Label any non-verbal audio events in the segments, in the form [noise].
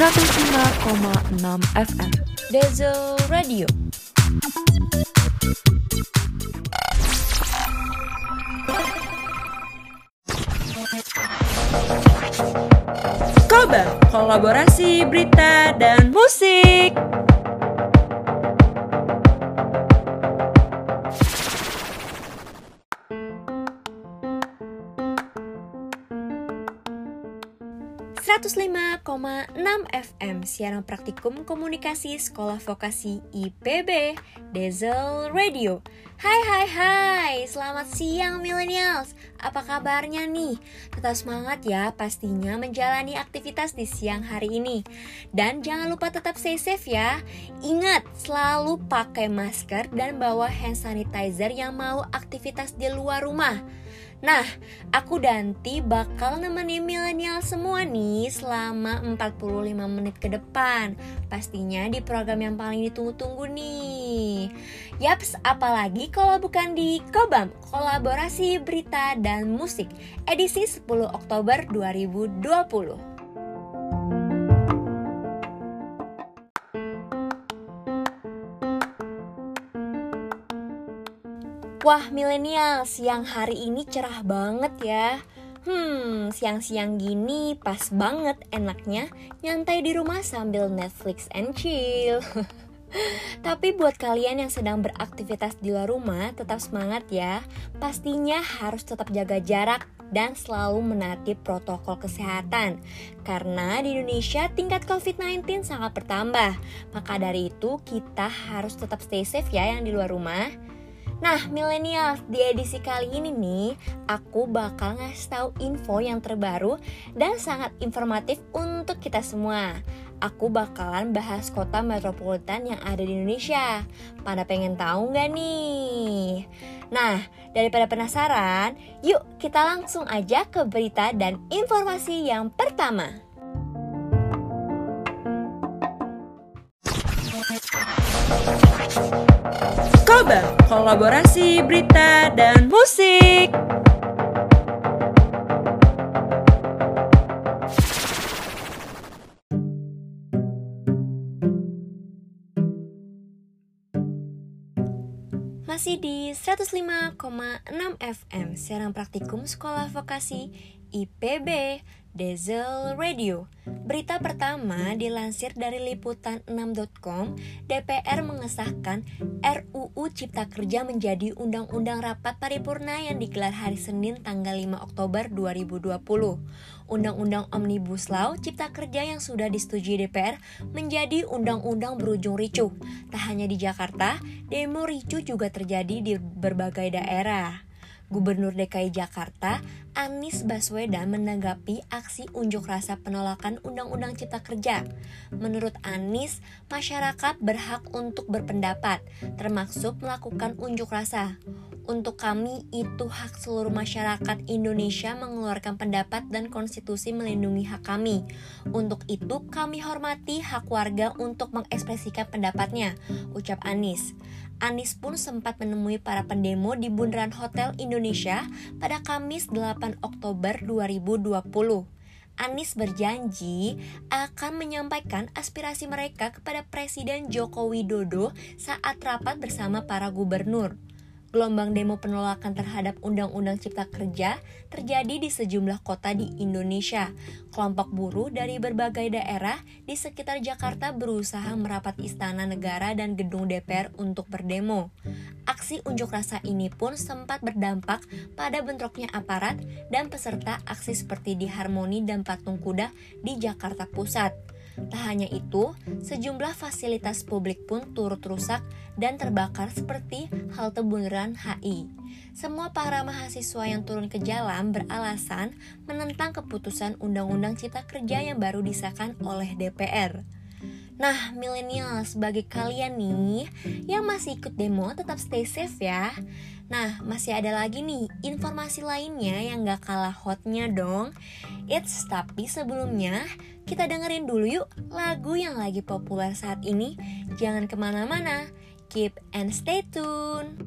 105,6 FM Diesel Radio. Koba, kolaborasi berita dan musik enam FM Siaran Praktikum Komunikasi Sekolah Vokasi IPB Diesel Radio. Hai hai hai Selamat siang millennials. Apa kabarnya nih? Tetap semangat ya pastinya menjalani aktivitas di siang hari ini. Dan jangan lupa tetap stay safe ya. Ingat selalu pakai masker dan bawa hand sanitizer yang mau aktivitas di luar rumah Nah, aku Danti bakal nemenin milenial semua nih selama 45 menit ke depan. Pastinya di program yang paling ditunggu-tunggu nih. Yaps, apalagi kalau bukan di Kobam, kolaborasi berita dan musik, edisi 10 Oktober 2020. Wah milenial, siang hari ini cerah banget ya. Hmm, siang-siang gini pas banget enaknya nyantai di rumah sambil Netflix and chill. [laughs] Tapi buat kalian yang sedang beraktivitas di luar rumah, tetap semangat ya. Pastinya harus tetap jaga jarak dan selalu menaati protokol kesehatan. Karena di Indonesia tingkat COVID-19 sangat bertambah. Maka dari itu kita harus tetap stay safe ya yang di luar rumah Nah, milenial, di edisi kali ini nih, aku bakal ngasih tahu info yang terbaru dan sangat informatif untuk kita semua. Aku bakalan bahas kota metropolitan yang ada di Indonesia. Pada pengen tahu nggak nih? Nah, daripada penasaran, yuk kita langsung aja ke berita dan informasi yang pertama. Kolaborasi berita dan musik. Masih di 105,6 FM Siaran Praktikum Sekolah Vokasi IPB Diesel Radio. Berita pertama dilansir dari liputan6.com, DPR mengesahkan RUU Cipta Kerja menjadi undang-undang rapat paripurna yang digelar hari Senin tanggal 5 Oktober 2020. Undang-undang Omnibus Law Cipta Kerja yang sudah disetujui DPR menjadi undang-undang berujung ricuh. Tak hanya di Jakarta, demo ricuh juga terjadi di berbagai daerah. Gubernur DKI Jakarta Anies Baswedan menanggapi aksi unjuk rasa penolakan Undang-Undang Cipta Kerja. Menurut Anies, masyarakat berhak untuk berpendapat, termasuk melakukan unjuk rasa. Untuk kami, itu hak seluruh masyarakat Indonesia mengeluarkan pendapat dan konstitusi melindungi hak kami. Untuk itu, kami hormati hak warga untuk mengekspresikan pendapatnya, ucap Anies. Anies pun sempat menemui para pendemo di Bundaran Hotel Indonesia pada Kamis 8 Oktober 2020. Anies berjanji akan menyampaikan aspirasi mereka kepada Presiden Joko Widodo saat rapat bersama para gubernur. Gelombang demo penolakan terhadap Undang-Undang Cipta Kerja terjadi di sejumlah kota di Indonesia. Kelompok buruh dari berbagai daerah di sekitar Jakarta berusaha merapat istana negara dan gedung DPR untuk berdemo. Aksi unjuk rasa ini pun sempat berdampak pada bentroknya aparat dan peserta aksi seperti di Harmoni dan Patung Kuda di Jakarta Pusat. Tak hanya itu, sejumlah fasilitas publik pun turut rusak dan terbakar seperti halte bundaran HI. Semua para mahasiswa yang turun ke jalan beralasan menentang keputusan Undang-Undang Cipta Kerja yang baru disahkan oleh DPR. Nah, milenial sebagai kalian nih yang masih ikut demo tetap stay safe ya. Nah, masih ada lagi nih informasi lainnya yang gak kalah hotnya dong. It's tapi sebelumnya kita dengerin dulu yuk lagu yang lagi populer saat ini. Jangan ke mana-mana, keep and stay tuned.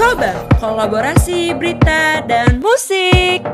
Koba kolaborasi berita dan musik.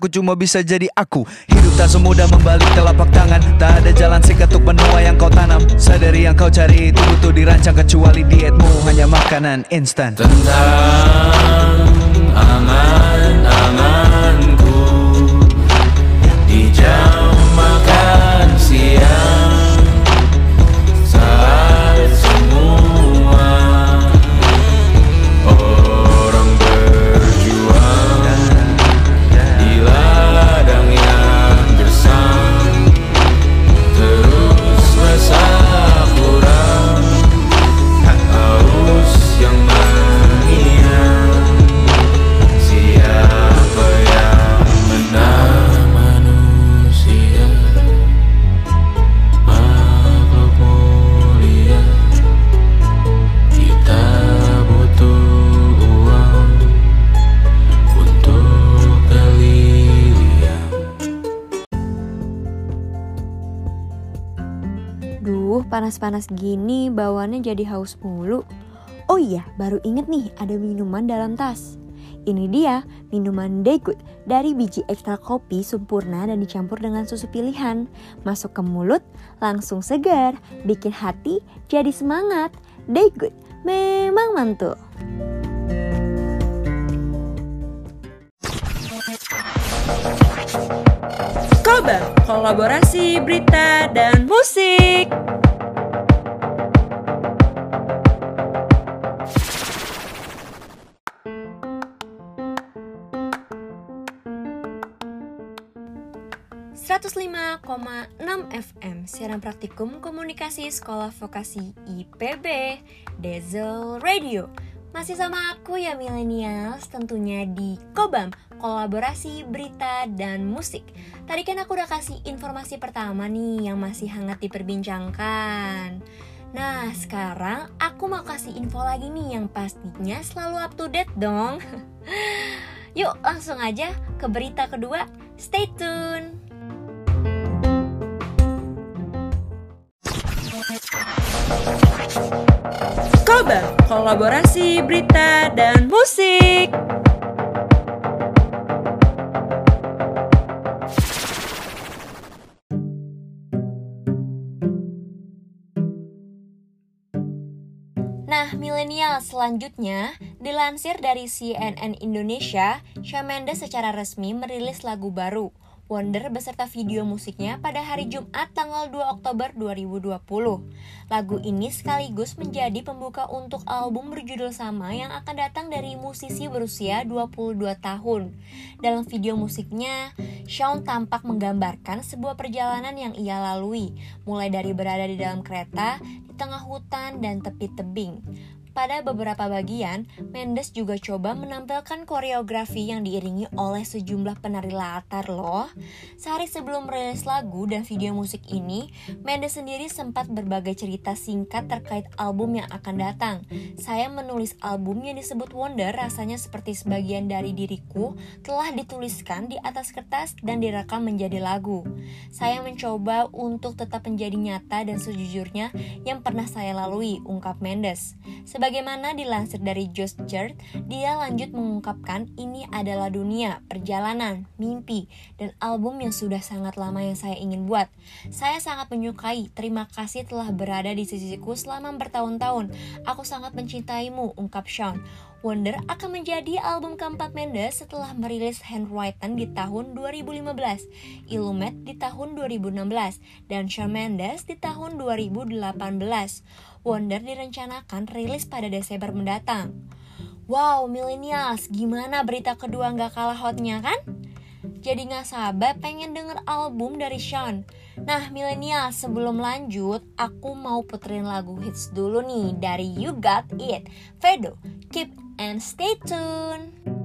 Aku cuma bisa jadi aku. Hidup tak semudah membalik telapak tangan. Tak ada jalan sikat untuk menua yang kau tanam. Sadari yang kau cari itu butuh dirancang Kecuali dietmu. Hanya makanan instan. Tentang angan Panas-panas gini bawaannya jadi haus mulu. Oh iya, baru inget nih ada minuman dalam tas. Ini dia minuman Daygood dari biji ekstra kopi sempurna dan dicampur dengan susu pilihan. Masuk ke mulut, langsung segar, bikin hati jadi semangat. Daygood memang mantul. Kolaborasi berita dan musik. FM Siaran Praktikum Komunikasi Sekolah Vokasi IPB Diesel Radio. Masih sama aku ya milenials tentunya di Kobam Kolaborasi Berita dan Musik. Tadi kan aku udah kasih informasi pertama nih yang masih hangat diperbincangkan. Nah sekarang aku mau kasih info lagi nih yang pastinya selalu up to date dong. [laughs] Yuk langsung aja ke berita kedua. Stay tuned! Kobar, kolaborasi berita dan musik. Nah, milenial selanjutnya dilansir dari CNN Indonesia, Shawn secara resmi merilis lagu baru Wonder beserta video musiknya pada hari Jumat tanggal 2 Oktober 2020. Lagu ini sekaligus menjadi pembuka untuk album berjudul sama yang akan datang dari musisi berusia 22 tahun. Dalam video musiknya, Shawn tampak menggambarkan sebuah perjalanan yang ia lalui, mulai dari berada di dalam kereta, di tengah hutan, dan tepi tebing. Pada beberapa bagian, Mendes juga coba menampilkan koreografi yang diiringi oleh sejumlah penari latar loh. Sehari sebelum merilis lagu dan video musik ini, Mendes sendiri sempat berbagai cerita singkat terkait album yang akan datang. Saya menulis album yang disebut Wonder rasanya seperti sebagian dari diriku telah dituliskan di atas kertas dan direkam menjadi lagu. Saya mencoba untuk tetap menjadi nyata dan sejujurnya yang pernah saya lalui, ungkap Mendes. Sebagaimana dilansir dari Just Chart, dia lanjut mengungkapkan ini adalah dunia, perjalanan, mimpi, dan album yang sudah sangat lama yang saya ingin buat. Saya sangat menyukai, terima kasih telah berada di sisiku selama bertahun-tahun. Aku sangat mencintaimu, ungkap Sean. Wonder akan menjadi album keempat Mendes setelah merilis Handwritten di tahun 2015, Illuminate di tahun 2016, dan Shawn Mendes di tahun 2018. Wonder direncanakan rilis pada Desember mendatang. Wow, millennials, gimana berita kedua nggak kalah hotnya kan? Jadi nggak sabar pengen denger album dari Sean. Nah, milenial, sebelum lanjut, aku mau puterin lagu hits dulu nih dari You Got It. Vedo, keep and stay tune.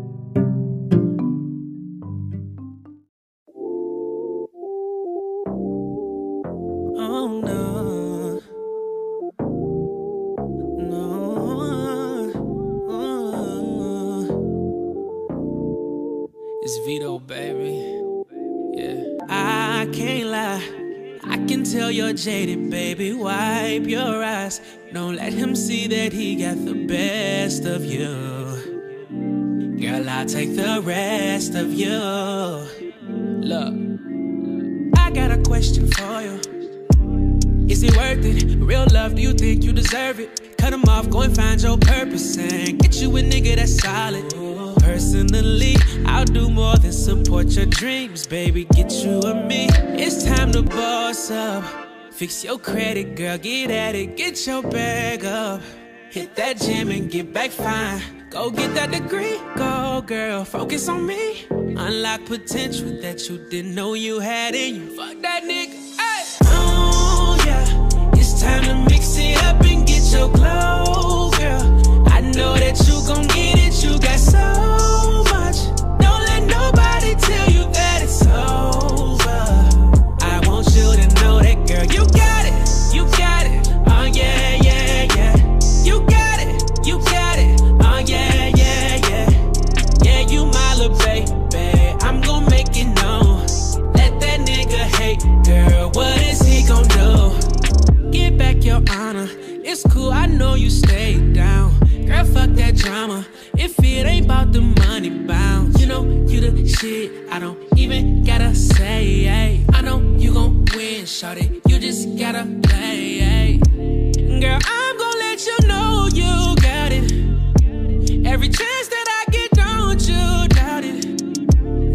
Jaded, baby. Wipe your eyes. Don't let him see that he got the best of you. Girl, I'll take the rest of you. Look, I got a question for you. Is it worth it? Real love, do you think you deserve it? Cut him off, go and find your purpose and get you a nigga that's solid. Personally, I'll do more than support your dreams, baby. Get you a me. It's time to boss up. Fix your credit, girl, get at it, get your bag up. Hit that gym and get back fine. Go get that degree, go girl, focus on me. Unlock potential that you didn't know you had in you. Fuck that nigga, ay. Oh yeah, it's time to mix it up and get your glow, just gotta play. Girl, I'm gon' let you know you got it. Every chance that I get, don't you doubt it.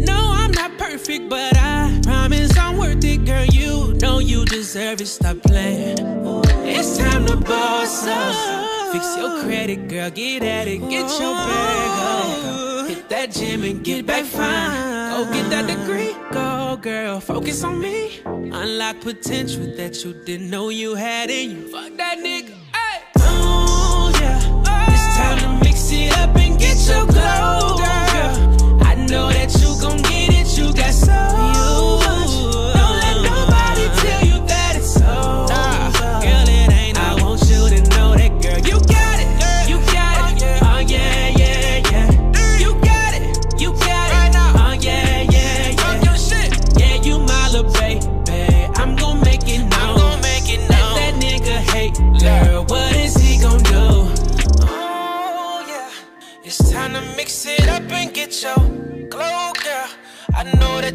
No, I'm not perfect, but I promise I'm worth it, girl. You know you deserve it. Stop playing. It's time to boss up. Fix your credit, girl. Get at it. Get your bag up. That gym and get back fine. Go get that degree. Go, girl. Focus on me. Unlock potential that you didn't know you had in you. Fuck that nigga. Oh, yeah. It's time to mix it up and get your glow,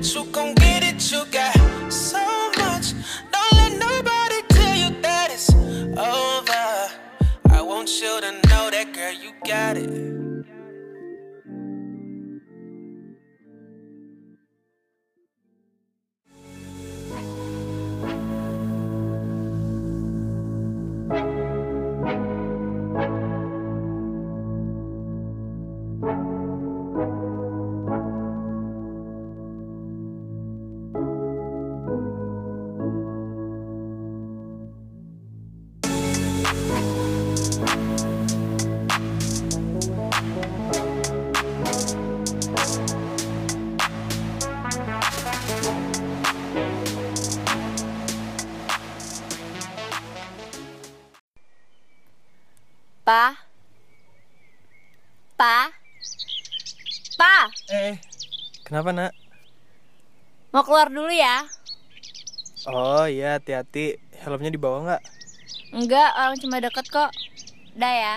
So com get Pa? Pa? Pa? Eh, kenapa nak? Mau keluar dulu ya? Oh iya, hati-hati. Helmnya dibawa nggak? Enggak, orang cuma deket kok. Dah ya.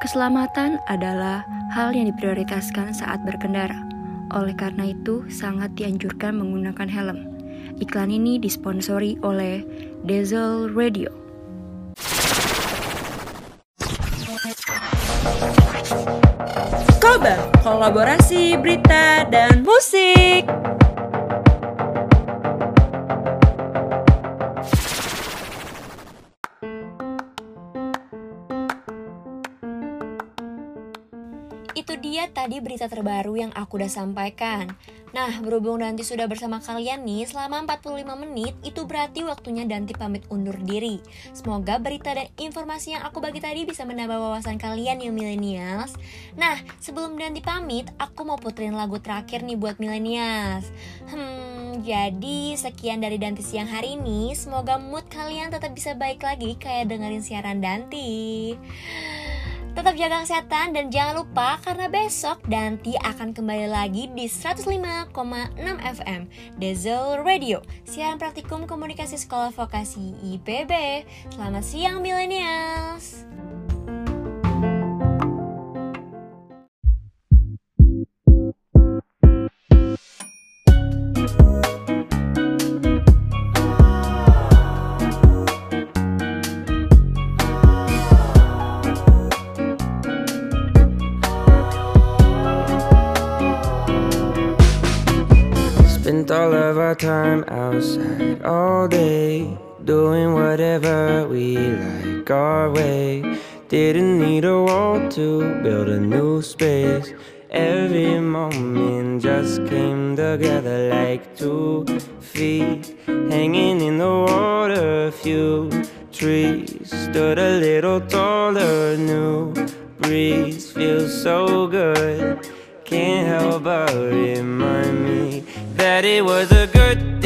Keselamatan adalah hal yang diprioritaskan saat berkendara. Oleh karena itu, sangat dianjurkan menggunakan helm. Iklan ini disponsori oleh Diesel Radio. Kolaborasi berita dan musik. Tadi berita terbaru yang aku udah sampaikan. Nah, berhubung Danti sudah bersama kalian nih selama 45 menit, itu berarti waktunya Danti pamit undur diri. Semoga berita dan informasi yang aku bagi tadi bisa menambah wawasan kalian ya millennials. Nah, sebelum Danti pamit, aku mau puterin lagu terakhir nih buat millennials. Hmm, jadi sekian dari Danti siang hari ini. Semoga mood kalian tetap bisa baik lagi kayak dengerin siaran Danti. Tetap jaga kesehatan dan jangan lupa karena besok Danti akan kembali lagi di 105,6 FM Diesel Radio. Siaran Praktikum Komunikasi Sekolah Vokasi IPB Selamat siang millennials all day, doing whatever we like our way. Didn't need a wall to build a new space. Every moment just came together like two feet hanging in the water. Few trees stood a little taller. New breeze feels so good. Can't help but remind me that it was a good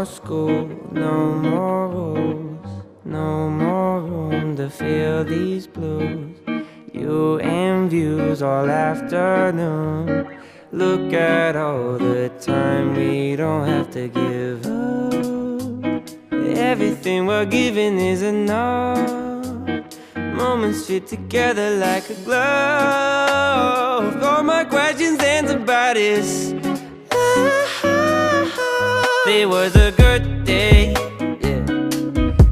more school, no more rules, no more room to feel these blues. You and views all afternoon. Look at all the time we don't have to give up. Everything we're giving is enough. Moments fit together like a glove. All my questions answered by this. It was a good day. Yeah.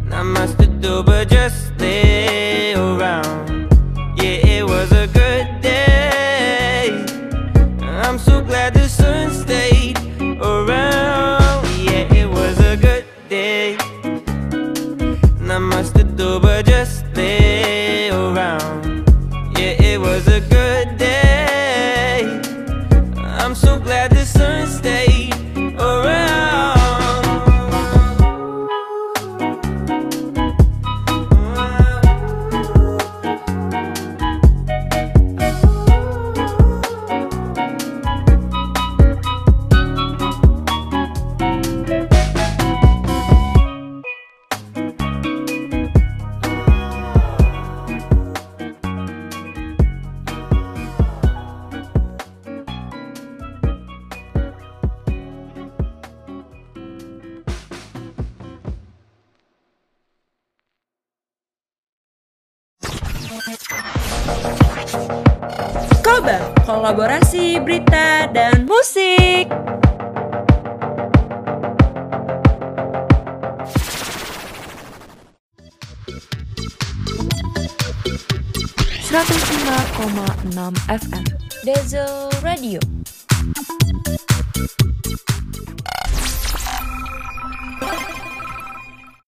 Not much to do but just lay around. Yeah, it was a good day. I'm so glad the sun berita dan musik. FM Diesel Radio